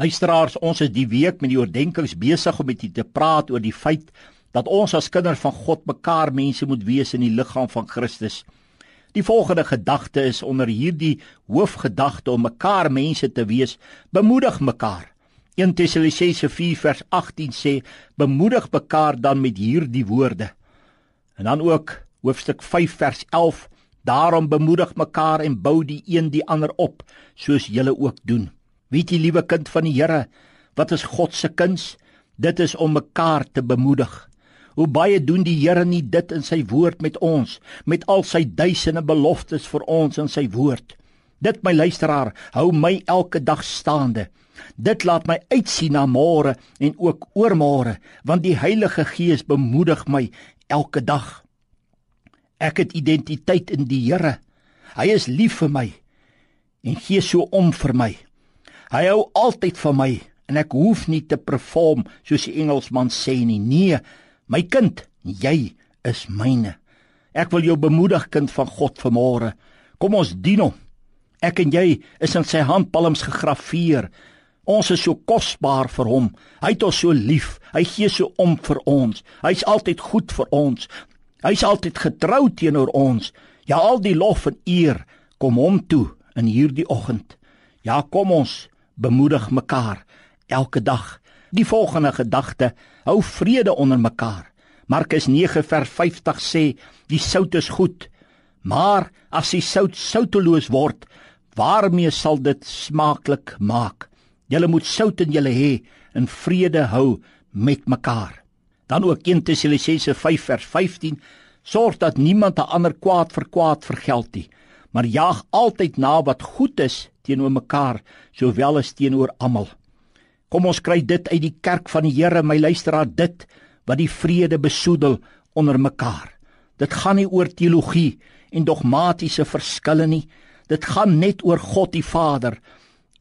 Luisteraars, ons is die week met die oordeenkings besig om met u te praat oor die feit dat ons as kinders van God mekaar mense moet wees in die liggaam van Christus. Die volgende gedagte is onder hierdie hoofgedagte om mekaar mense te wees, bemoedig mekaar. 1 Tessalonisense 4 vers 18 sê bemoedig mekaar dan met hierdie woorde. En dan ook hoofstuk 5 vers 11 daarom bemoedig mekaar en bou die een die ander op soos julle ook doen. Weet jy liewe kind van die Here, wat is God se kuns? Dit is om mekaar te bemoedig. Hoe baie doen die Here nie dit in sy woord met ons, met al sy duisende beloftes vir ons in sy woord. Dit my luisteraar, hou my elke dag staande. Dit laat my uitsien na môre en ook oormôre, want die Heilige Gees bemoedig my elke dag. Ek het identiteit in die Here. Hy is lief vir my en gee so om vir my. Hy hou altyd van my en ek hoef nie te perform soos die Engelsman sê nie. Nee, my kind, jy is myne. Ek wil jou bemoedig kind van God vanmôre. Kom ons dien hom. Ek en jy is in sy handpalms gegraveer. Ons is so kosbaar vir hom. Hy het ons so lief. Hy gee so om vir ons. Hy's altyd goed vir ons. Hy's altyd getrou teenoor ons. Ja, al die lof en eer kom hom toe in hierdie oggend. Ja, kom ons bemoedig mekaar elke dag. Die volgende gedagte: hou vrede onder mekaar. Markus 9 vers 50 sê: Die sout is goed, maar as die sout souteloos word, waarmee sal dit smaaklik maak? Julle moet sout in julle hê en vrede hou met mekaar. Dan ook 1 Tessalonisense 5 vers 15: Sorg dat niemand 'n ander kwaad vir kwaad vergeld nie, maar jaag altyd na wat goed is teenoor mekaar sowel as teenoor almal. Kom ons kry dit uit die kerk van die Here, my luisteraar, dit wat die vrede besoedel onder mekaar. Dit gaan nie oor teologie en dogmatiese verskille nie. Dit gaan net oor God die Vader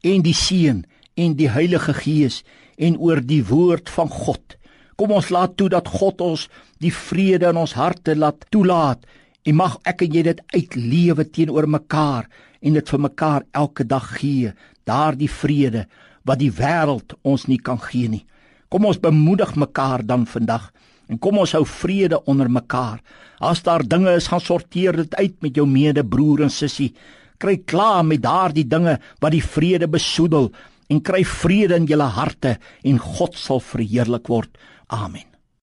en die Seun en die Heilige Gees en oor die woord van God. Kom ons laat toe dat God ons die vrede in ons harte laat toelaat en mag ek en jy dit uitlewe teenoor mekaar en dit vir mekaar elke dag gee, daardie vrede wat die wêreld ons nie kan gee nie. Kom ons bemoedig mekaar dan vandag en kom ons hou vrede onder mekaar. As daar dinge is, gaan sorteer dit uit met jou medebroer en sussie. Kry klaar met daardie dinge wat die vrede besoedel en kry vrede in julle harte en God sal verheerlik word. Amen.